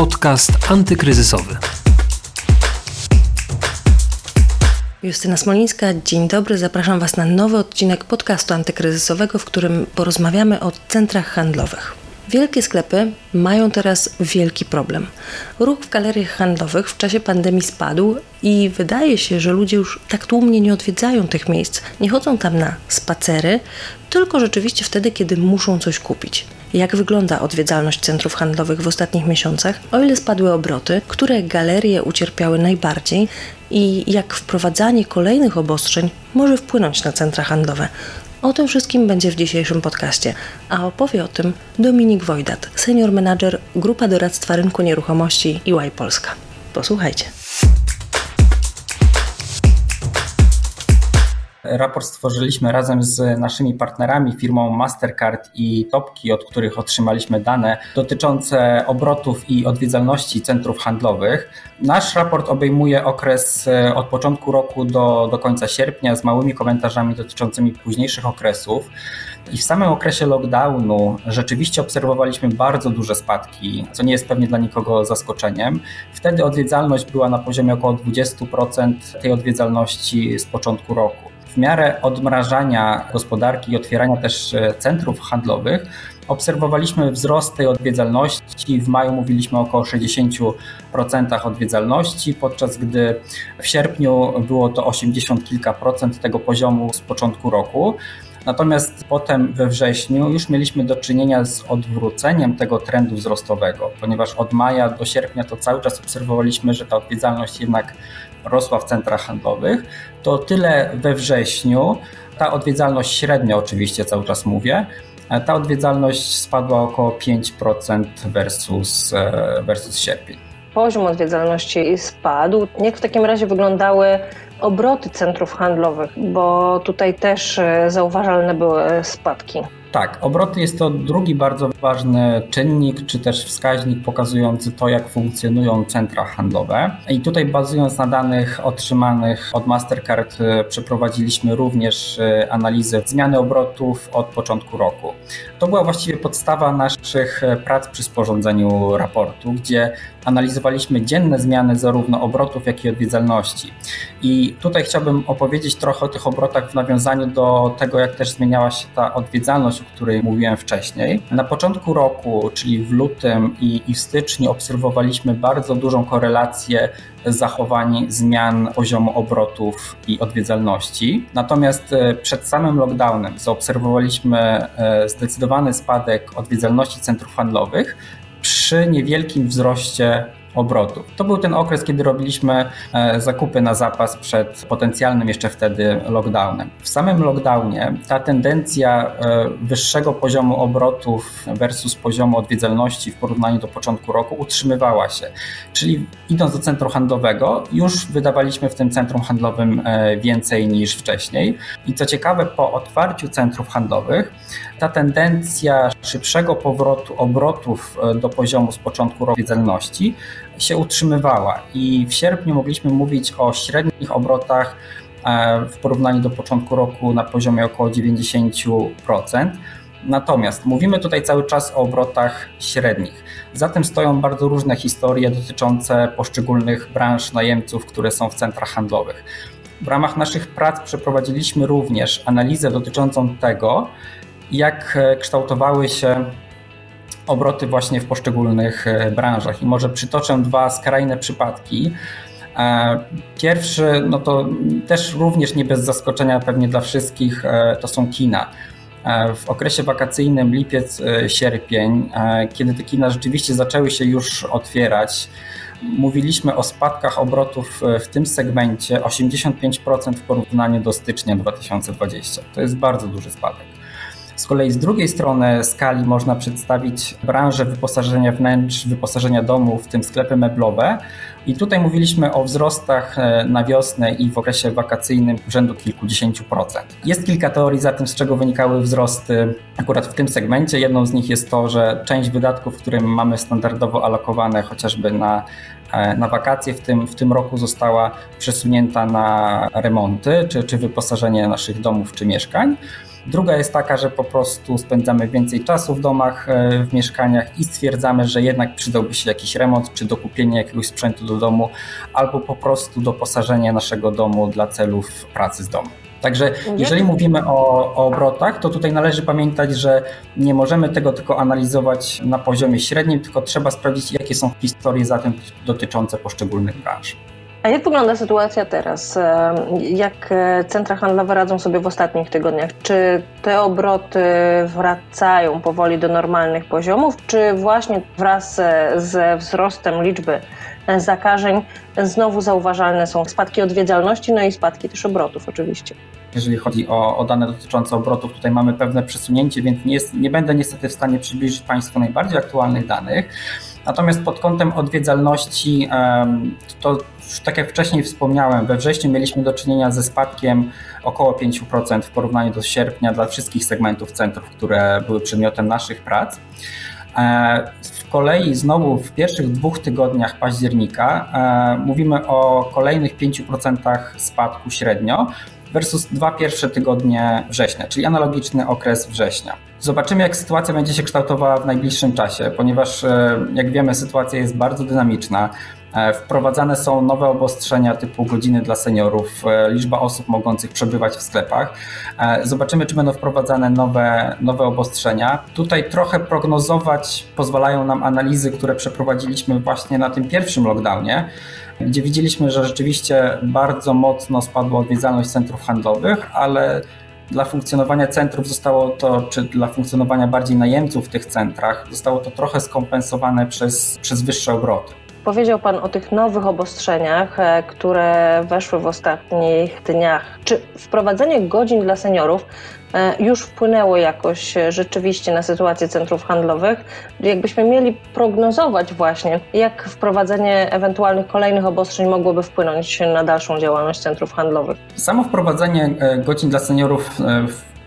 Podcast antykryzysowy. Justyna Smolińska, dzień dobry. Zapraszam Was na nowy odcinek podcastu antykryzysowego, w którym porozmawiamy o centrach handlowych. Wielkie sklepy mają teraz wielki problem. Ruch w galeriach handlowych w czasie pandemii spadł i wydaje się, że ludzie już tak tłumnie nie odwiedzają tych miejsc, nie chodzą tam na spacery, tylko rzeczywiście wtedy, kiedy muszą coś kupić. Jak wygląda odwiedzalność centrów handlowych w ostatnich miesiącach? O ile spadły obroty, które galerie ucierpiały najbardziej i jak wprowadzanie kolejnych obostrzeń może wpłynąć na centra handlowe? O tym wszystkim będzie w dzisiejszym podcaście, a opowie o tym Dominik Wojdat, senior menadżer Grupa Doradztwa Rynku Nieruchomości EY Polska. Posłuchajcie. Raport stworzyliśmy razem z naszymi partnerami, firmą Mastercard i Topki, od których otrzymaliśmy dane dotyczące obrotów i odwiedzalności centrów handlowych. Nasz raport obejmuje okres e, od początku roku do, do końca sierpnia z małymi komentarzami dotyczącymi późniejszych okresów. I w samym okresie lockdownu rzeczywiście obserwowaliśmy bardzo duże spadki, co nie jest pewnie dla nikogo zaskoczeniem. Wtedy odwiedzalność była na poziomie około 20% tej odwiedzalności z początku roku w miarę odmrażania gospodarki i otwierania też e, centrów handlowych obserwowaliśmy wzrost tej odwiedzalności. W maju mówiliśmy o około 60% odwiedzalności, podczas gdy w sierpniu było to 80 kilka procent tego poziomu z początku roku. Natomiast potem we wrześniu już mieliśmy do czynienia z odwróceniem tego trendu wzrostowego, ponieważ od maja do sierpnia to cały czas obserwowaliśmy, że ta odwiedzalność jednak rosła w centrach handlowych, to tyle we wrześniu ta odwiedzalność średnia oczywiście cały czas mówię, ta odwiedzalność spadła około 5% versus, e, versus sierpień. Poziom odwiedzalności spadł. Jak w takim razie wyglądały obroty centrów handlowych, bo tutaj też e, zauważalne były spadki. Tak, obroty jest to drugi bardzo ważny czynnik, czy też wskaźnik pokazujący to, jak funkcjonują centra handlowe. I tutaj bazując na danych otrzymanych od Mastercard e, przeprowadziliśmy również e, analizę zmiany obrotów od początku roku. To była właściwie podstawa naszych e, prac przy sporządzeniu raportu, gdzie analizowaliśmy dzienne zmiany zarówno obrotów, jak i odwiedzalności. I tutaj chciałbym opowiedzieć trochę o tych obrotach w nawiązaniu do tego, jak też zmieniała się ta odwiedzalność, o której mówiłem wcześniej. Na początku roku, czyli w lutym i, i w styczniu, obserwowaliśmy bardzo dużą korelację zachowań zmian poziomu obrotów i odwiedzalności. Natomiast e, przed samym lockdownem zaobserwowaliśmy e, zdecydowany spadek odwiedzalności centrów handlowych, przy niewielkim wzroście obrotów. To był ten okres, kiedy robiliśmy e, zakupy na zapas przed potencjalnym jeszcze wtedy lockdownem. W samym lockdownie ta tendencja e, wyższego poziomu obrotów versus poziomu odwiedzalności w porównaniu do początku roku utrzymywała się. Czyli idąc do centrum handlowego, już wydawaliśmy w tym centrum handlowym e, więcej niż wcześniej. I co ciekawe, po otwarciu centrów handlowych, ta tendencja szybszego powrotu obrotów do poziomu z początku roku odwiedzalności się utrzymywała i w sierpniu mogliśmy mówić o średnich obrotach e, w porównaniu do początku roku na poziomie około 90%. Natomiast mówimy tutaj cały czas o obrotach średnich. Za tym stoją bardzo różne historie dotyczące poszczególnych branż najemców, które są w centrach handlowych. W ramach naszych prac przeprowadziliśmy również analizę dotyczącą tego, jak kształtowały się obroty właśnie w poszczególnych e, branżach. I może przytoczę dwa skrajne przypadki. E, pierwszy, no to też również nie bez zaskoczenia pewnie dla wszystkich, e, to są kina. W okresie wakacyjnym lipiec, sierpień, kiedy te kina rzeczywiście zaczęły się już otwierać, mówiliśmy o spadkach obrotów w tym segmencie 85% w porównaniu do stycznia 2020. To jest bardzo duży spadek. Z kolei z drugiej strony skali można przedstawić branżę wyposażenia wnętrz, wyposażenia domów, w tym sklepy meblowe. I tutaj mówiliśmy o wzrostach e, na wiosnę i w okresie wakacyjnym rzędu kilkudziesięciu procent. Jest kilka teorii za tym, z czego wynikały wzrosty akurat w tym segmencie. Jedną z nich jest to, że część wydatków, które mamy standardowo alokowane chociażby na e, na wakacje w tym, w tym roku została przesunięta na remonty czy, czy wyposażenie naszych domów czy mieszkań. Druga jest taka, że po prostu spędzamy więcej czasu w domach, e, w mieszkaniach i stwierdzamy, że jednak przydałby się jakiś remont, czy dokupienie jakiegoś sprzętu do domu, albo po prostu doposażenie naszego domu dla celów pracy z domu. Także jeżeli mówimy o, o, obrotach, to tutaj należy pamiętać, że nie możemy tego tylko analizować na poziomie średnim, tylko trzeba sprawdzić, jakie są historie zatem dotyczące poszczególnych branż. A jak wygląda sytuacja teraz? Jak e, centra handlowe radzą sobie w ostatnich tygodniach? Czy te obroty wracają powoli do normalnych poziomów, czy właśnie wraz e, ze wzrostem liczby e, zakażeń znowu zauważalne są spadki odwiedzalności, no i spadki też obrotów oczywiście? Jeżeli chodzi o, o dane dotyczące obrotów, tutaj mamy pewne przesunięcie, więc nie, jest, nie będę niestety w stanie przybliżyć Państwu najbardziej aktualnych danych. Natomiast pod kątem odwiedzalności, to tak jak wcześniej wspomniałem, we wrześniu mieliśmy do czynienia ze spadkiem około 5% w porównaniu do sierpnia dla wszystkich segmentów centrów, które były przedmiotem naszych prac. E, z kolei znowu w pierwszych dwóch tygodniach października e, mówimy o kolejnych 5% spadku średnio versus dwa pierwsze tygodnie września, czyli analogiczny okres września. Zobaczymy, jak sytuacja będzie się kształtowała w najbliższym czasie, ponieważ, e, jak wiemy, sytuacja jest bardzo dynamiczna. E, wprowadzane są nowe obostrzenia typu godziny dla seniorów, e, liczba osób mogących przebywać w sklepach. Zobaczymy, czy będą wprowadzane nowe, nowe obostrzenia. Tutaj trochę prognozować pozwalają nam analizy, które przeprowadziliśmy właśnie na tym pierwszym lockdownie gdzie widzieliśmy, że rzeczywiście bardzo mocno spadła odwiedzalność centrów handlowych, ale dla funkcjonowania centrów zostało to, czy dla funkcjonowania bardziej najemców w tych centrach, zostało to trochę skompensowane przez, przez wyższe obroty. Powiedział Pan o tych nowych obostrzeniach, e, które weszły w ostatnich dniach. Czy wprowadzenie godzin dla seniorów już wpłynęło jakoś e, rzeczywiście na sytuację centrów handlowych? Jakbyśmy mieli prognozować właśnie, jak wprowadzenie ewentualnych kolejnych obostrzeń mogłoby wpłynąć na dalszą działalność centrów handlowych? Samo wprowadzenie godzin dla seniorów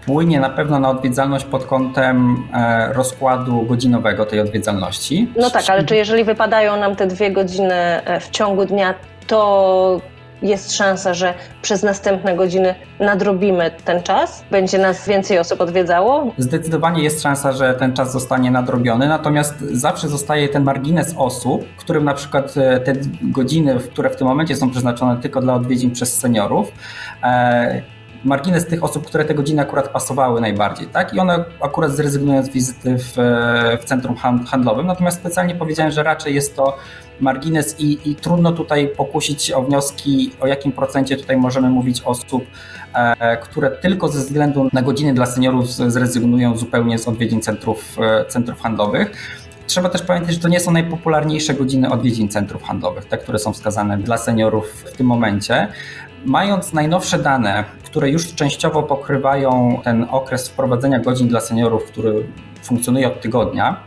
wpłynie na pewno na odwiedzalność pod kątem e, rozkładu godzinowego tej odwiedzalności. No tak, ale czy jeżeli wypadają nam te dwie godziny e, w ciągu dnia, to jest szansa, że przez następne godziny nadrobimy ten czas? Będzie nas więcej osób odwiedzało? Zdecydowanie jest szansa, że ten czas zostanie nadrobiony, natomiast zawsze zostaje ten margines osób, którym na przykład e, te godziny, które w tym momencie są przeznaczone tylko dla odwiedzin przez seniorów, margines tych osób, które te godziny akurat pasowały najbardziej, tak? I one akurat zrezygnują z wizyty w, w centrum handlowym. Natomiast specjalnie powiedziałem, że raczej jest to margines i, i trudno tutaj pokusić o wnioski, o jakim procencie tutaj możemy mówić osób, e, które tylko ze względu na godziny dla seniorów zrezygnują zupełnie z odwiedzin centrów, e, centrów handlowych. Trzeba też pamiętać, że to nie są najpopularniejsze godziny odwiedzin centrów handlowych, te, które są wskazane dla seniorów w tym momencie. Mając najnowsze dane, które już częściowo pokrywają ten okres wprowadzenia godzin dla seniorów, który funkcjonuje od tygodnia,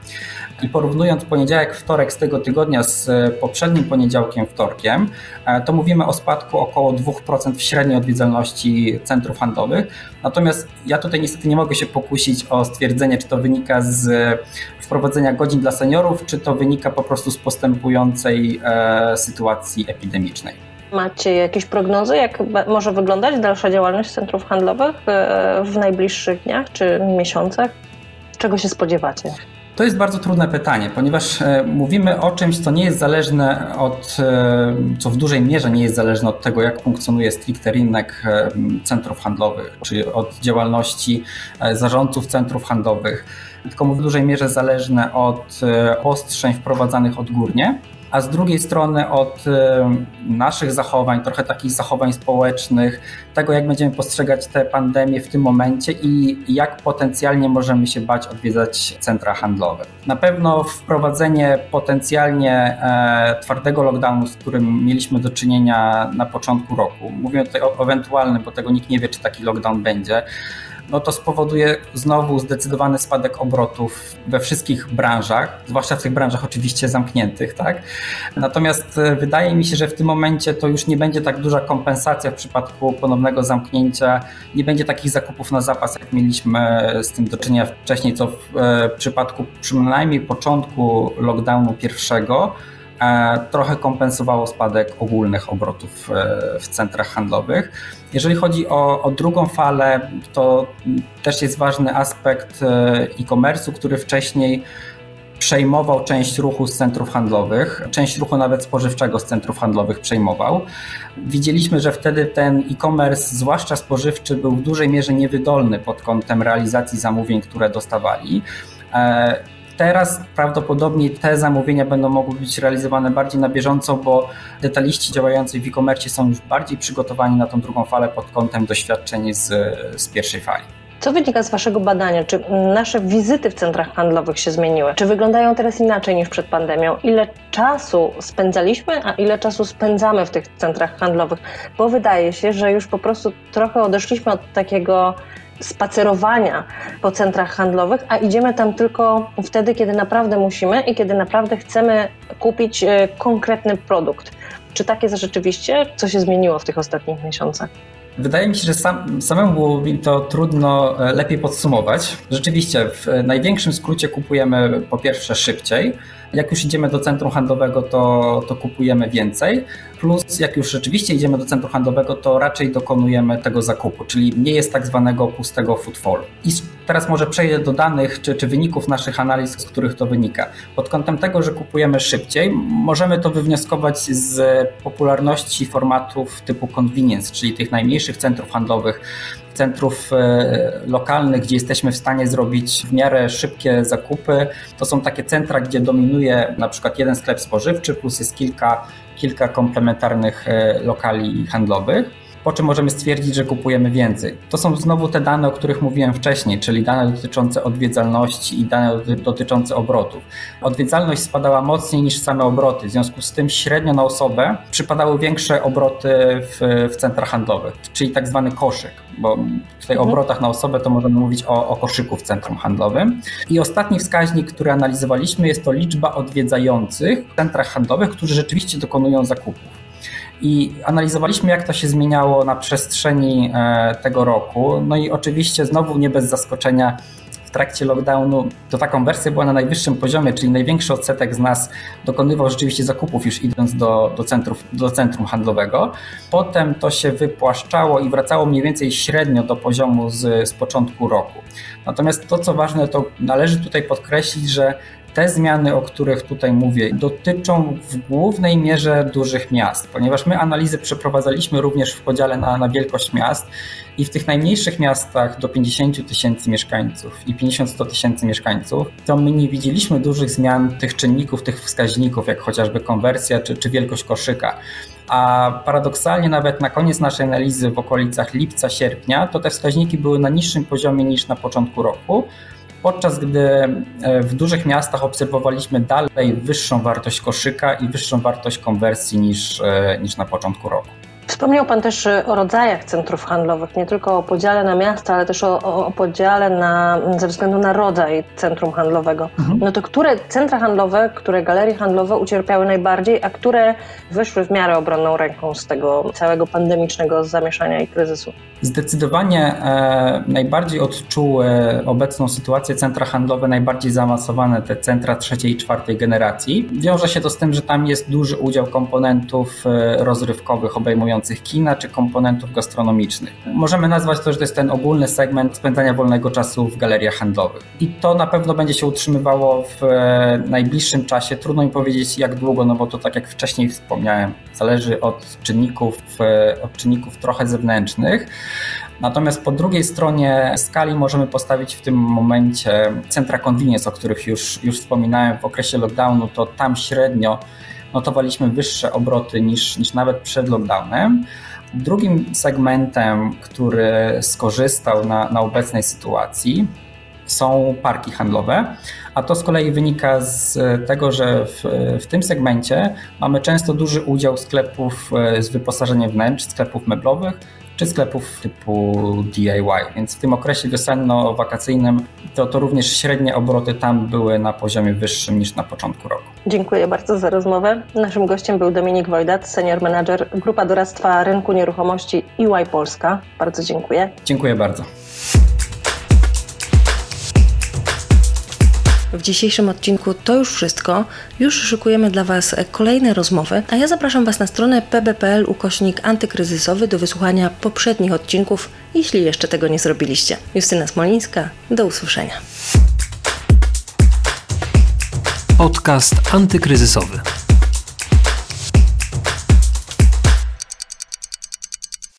i porównując poniedziałek, wtorek z tego tygodnia z poprzednim poniedziałkiem, wtorkiem, e, to mówimy o spadku około 2% w średniej odwiedzalności centrów handlowych. Natomiast ja tutaj niestety nie mogę się pokusić o stwierdzenie, czy to wynika z wprowadzenia godzin dla seniorów, czy to wynika po prostu z postępującej e, sytuacji epidemicznej. Macie jakieś prognozy, jak może wyglądać dalsza działalność centrów handlowych e, w najbliższych dniach czy miesiącach? Czego się spodziewacie? To jest bardzo trudne pytanie, ponieważ e, mówimy o czymś, co nie jest zależne od, e, co w dużej mierze nie jest zależne od tego, jak funkcjonuje stricte rynek centrów handlowych, czy od działalności zarządców centrów handlowych, tylko w dużej mierze zależne od ostrzeń wprowadzanych odgórnie a z drugiej strony od y, naszych zachowań, trochę takich zachowań społecznych, tego jak będziemy postrzegać tę pandemię w tym momencie i jak potencjalnie możemy się bać odwiedzać centra handlowe. Na pewno wprowadzenie potencjalnie e, twardego lockdownu, z którym mieliśmy do czynienia na początku roku, mówię tutaj o ewentualnym, bo tego nikt nie wie, czy taki lockdown będzie, no to spowoduje znowu zdecydowany spadek obrotów we wszystkich branżach, zwłaszcza w tych branżach oczywiście zamkniętych, tak? Natomiast e, wydaje mi się, że w tym momencie to już nie będzie tak duża kompensacja w przypadku ponownego zamknięcia, nie będzie takich zakupów na zapas, jak mieliśmy z tym do czynienia wcześniej, co w e, przypadku przynajmniej początku lockdownu pierwszego trochę kompensowało spadek ogólnych obrotów w centrach handlowych. Jeżeli chodzi o, o drugą falę, to też jest ważny aspekt e-commerce'u, który wcześniej przejmował część ruchu z centrów handlowych, część ruchu nawet spożywczego z centrów handlowych przejmował. Widzieliśmy, że wtedy ten e-commerce, zwłaszcza spożywczy, był w dużej mierze niewydolny pod kątem realizacji zamówień, które dostawali. Teraz prawdopodobnie te zamówienia będą mogły być realizowane bardziej na bieżąco, bo detaliści działający w e-commerce są już bardziej przygotowani na tą drugą falę pod kątem doświadczeń z, z pierwszej fali. Co wynika z Waszego badania? Czy nasze wizyty w centrach handlowych się zmieniły? Czy wyglądają teraz inaczej niż przed pandemią? Ile czasu spędzaliśmy, a ile czasu spędzamy w tych centrach handlowych? Bo wydaje się, że już po prostu trochę odeszliśmy od takiego spacerowania po centrach handlowych, a idziemy tam tylko wtedy, kiedy naprawdę musimy i kiedy naprawdę chcemy kupić e, konkretny produkt. Czy tak jest rzeczywiście? Co się zmieniło w tych ostatnich miesiącach? Wydaje mi się, że sam, samemu było mi to trudno e, lepiej podsumować. Rzeczywiście, w największym skrócie kupujemy po pierwsze szybciej. Jak już idziemy do centrum handlowego, to, to kupujemy więcej. Plus, jak już rzeczywiście idziemy do centrum handlowego, to raczej dokonujemy tego zakupu, czyli nie jest tak zwanego pustego footfallu. I teraz może przejdę do danych czy, czy wyników naszych analiz, z których to wynika. Pod kątem tego, że kupujemy szybciej, możemy to wywnioskować z popularności formatów typu convenience, czyli tych najmniejszych centrów handlowych, centrów e, lokalnych, gdzie jesteśmy w stanie zrobić w miarę szybkie zakupy. To są takie centra, gdzie dominuje na przykład jeden sklep spożywczy, plus jest kilka, kilka komplementarnych e, lokali handlowych po czym możemy stwierdzić, że kupujemy więcej. To są znowu te dane, o których mówiłem wcześniej, czyli dane dotyczące odwiedzalności i dane dotyczące obrotów. Odwiedzalność spadała mocniej niż same obroty, w związku z tym średnio na osobę przypadały większe obroty w, w centrach handlowych, czyli tak zwany koszyk, bo w tej mhm. obrotach na osobę to możemy mówić o, o koszyku w centrum handlowym. I ostatni wskaźnik, który analizowaliśmy, jest to liczba odwiedzających w centrach handlowych, którzy rzeczywiście dokonują zakupów. I analizowaliśmy, jak to się zmieniało na przestrzeni e, tego roku. No i oczywiście, znowu nie bez zaskoczenia, w trakcie lockdownu to ta konwersja była na najwyższym poziomie, czyli największy odsetek z nas dokonywał rzeczywiście zakupów już idąc do, do, centrów, do centrum handlowego. Potem to się wypłaszczało i wracało mniej więcej średnio do poziomu z, z początku roku. Natomiast to, co ważne, to należy tutaj podkreślić, że te zmiany, o których tutaj mówię, dotyczą w głównej mierze dużych miast, ponieważ my analizy przeprowadzaliśmy również w podziale na, na wielkość miast i w tych najmniejszych miastach do 50 tysięcy mieszkańców i 50-100 tysięcy mieszkańców, to my nie widzieliśmy dużych zmian tych czynników, tych wskaźników, jak chociażby konwersja czy, czy wielkość koszyka. A paradoksalnie nawet na koniec naszej analizy w okolicach lipca, sierpnia, to te wskaźniki były na niższym poziomie niż na początku roku podczas gdy e, w dużych miastach obserwowaliśmy dalej wyższą wartość koszyka i wyższą wartość konwersji niż, e, niż na początku roku. Wspomniał Pan też o rodzajach centrów handlowych, nie tylko o podziale na miasta, ale też o, o podziale na, ze względu na rodzaj centrum handlowego. Mhm. No to które centra handlowe, które galerie handlowe ucierpiały najbardziej, a które wyszły w miarę obronną ręką z tego całego pandemicznego zamieszania i kryzysu? Zdecydowanie e, najbardziej odczuły obecną sytuację centra handlowe, najbardziej zaawansowane, te centra trzeciej i czwartej generacji. Wiąże się to z tym, że tam jest duży udział komponentów e, rozrywkowych obejmujących kina czy komponentów gastronomicznych. Możemy nazwać to, że to jest ten ogólny segment spędzania wolnego czasu w galeriach handlowych. I to na pewno będzie się utrzymywało w e, najbliższym czasie. Trudno mi powiedzieć jak długo, no bo to tak jak wcześniej wspomniałem, zależy od czynników, e, od czynników trochę zewnętrznych. Natomiast po drugiej stronie skali możemy postawić w tym momencie centra convenience, o których już, już wspominałem w okresie lockdownu, to tam średnio notowaliśmy wyższe obroty niż, niż nawet przed lockdownem. Drugim segmentem, który skorzystał na, na obecnej sytuacji, są parki handlowe, a to z kolei wynika z tego, że w, w, tym segmencie mamy często duży udział sklepów e, z wyposażeniem wnętrz, sklepów meblowych, czy sklepów typu DIY. Więc w tym okresie wiosenno-wakacyjnym to, to również średnie obroty tam były na poziomie wyższym niż na początku roku. Dziękuję bardzo za rozmowę. Naszym gościem był Dominik Wojdat, senior manager Grupa Doradztwa Rynku Nieruchomości EY Polska. Bardzo dziękuję. Dziękuję bardzo. W dzisiejszym odcinku to już wszystko. Już szykujemy dla Was kolejne rozmowy, a ja zapraszam Was na stronę pb.pl ukośnik antykryzysowy do wysłuchania poprzednich odcinków, jeśli jeszcze tego nie zrobiliście. Justyna Smolińska, do usłyszenia. Podcast antykryzysowy.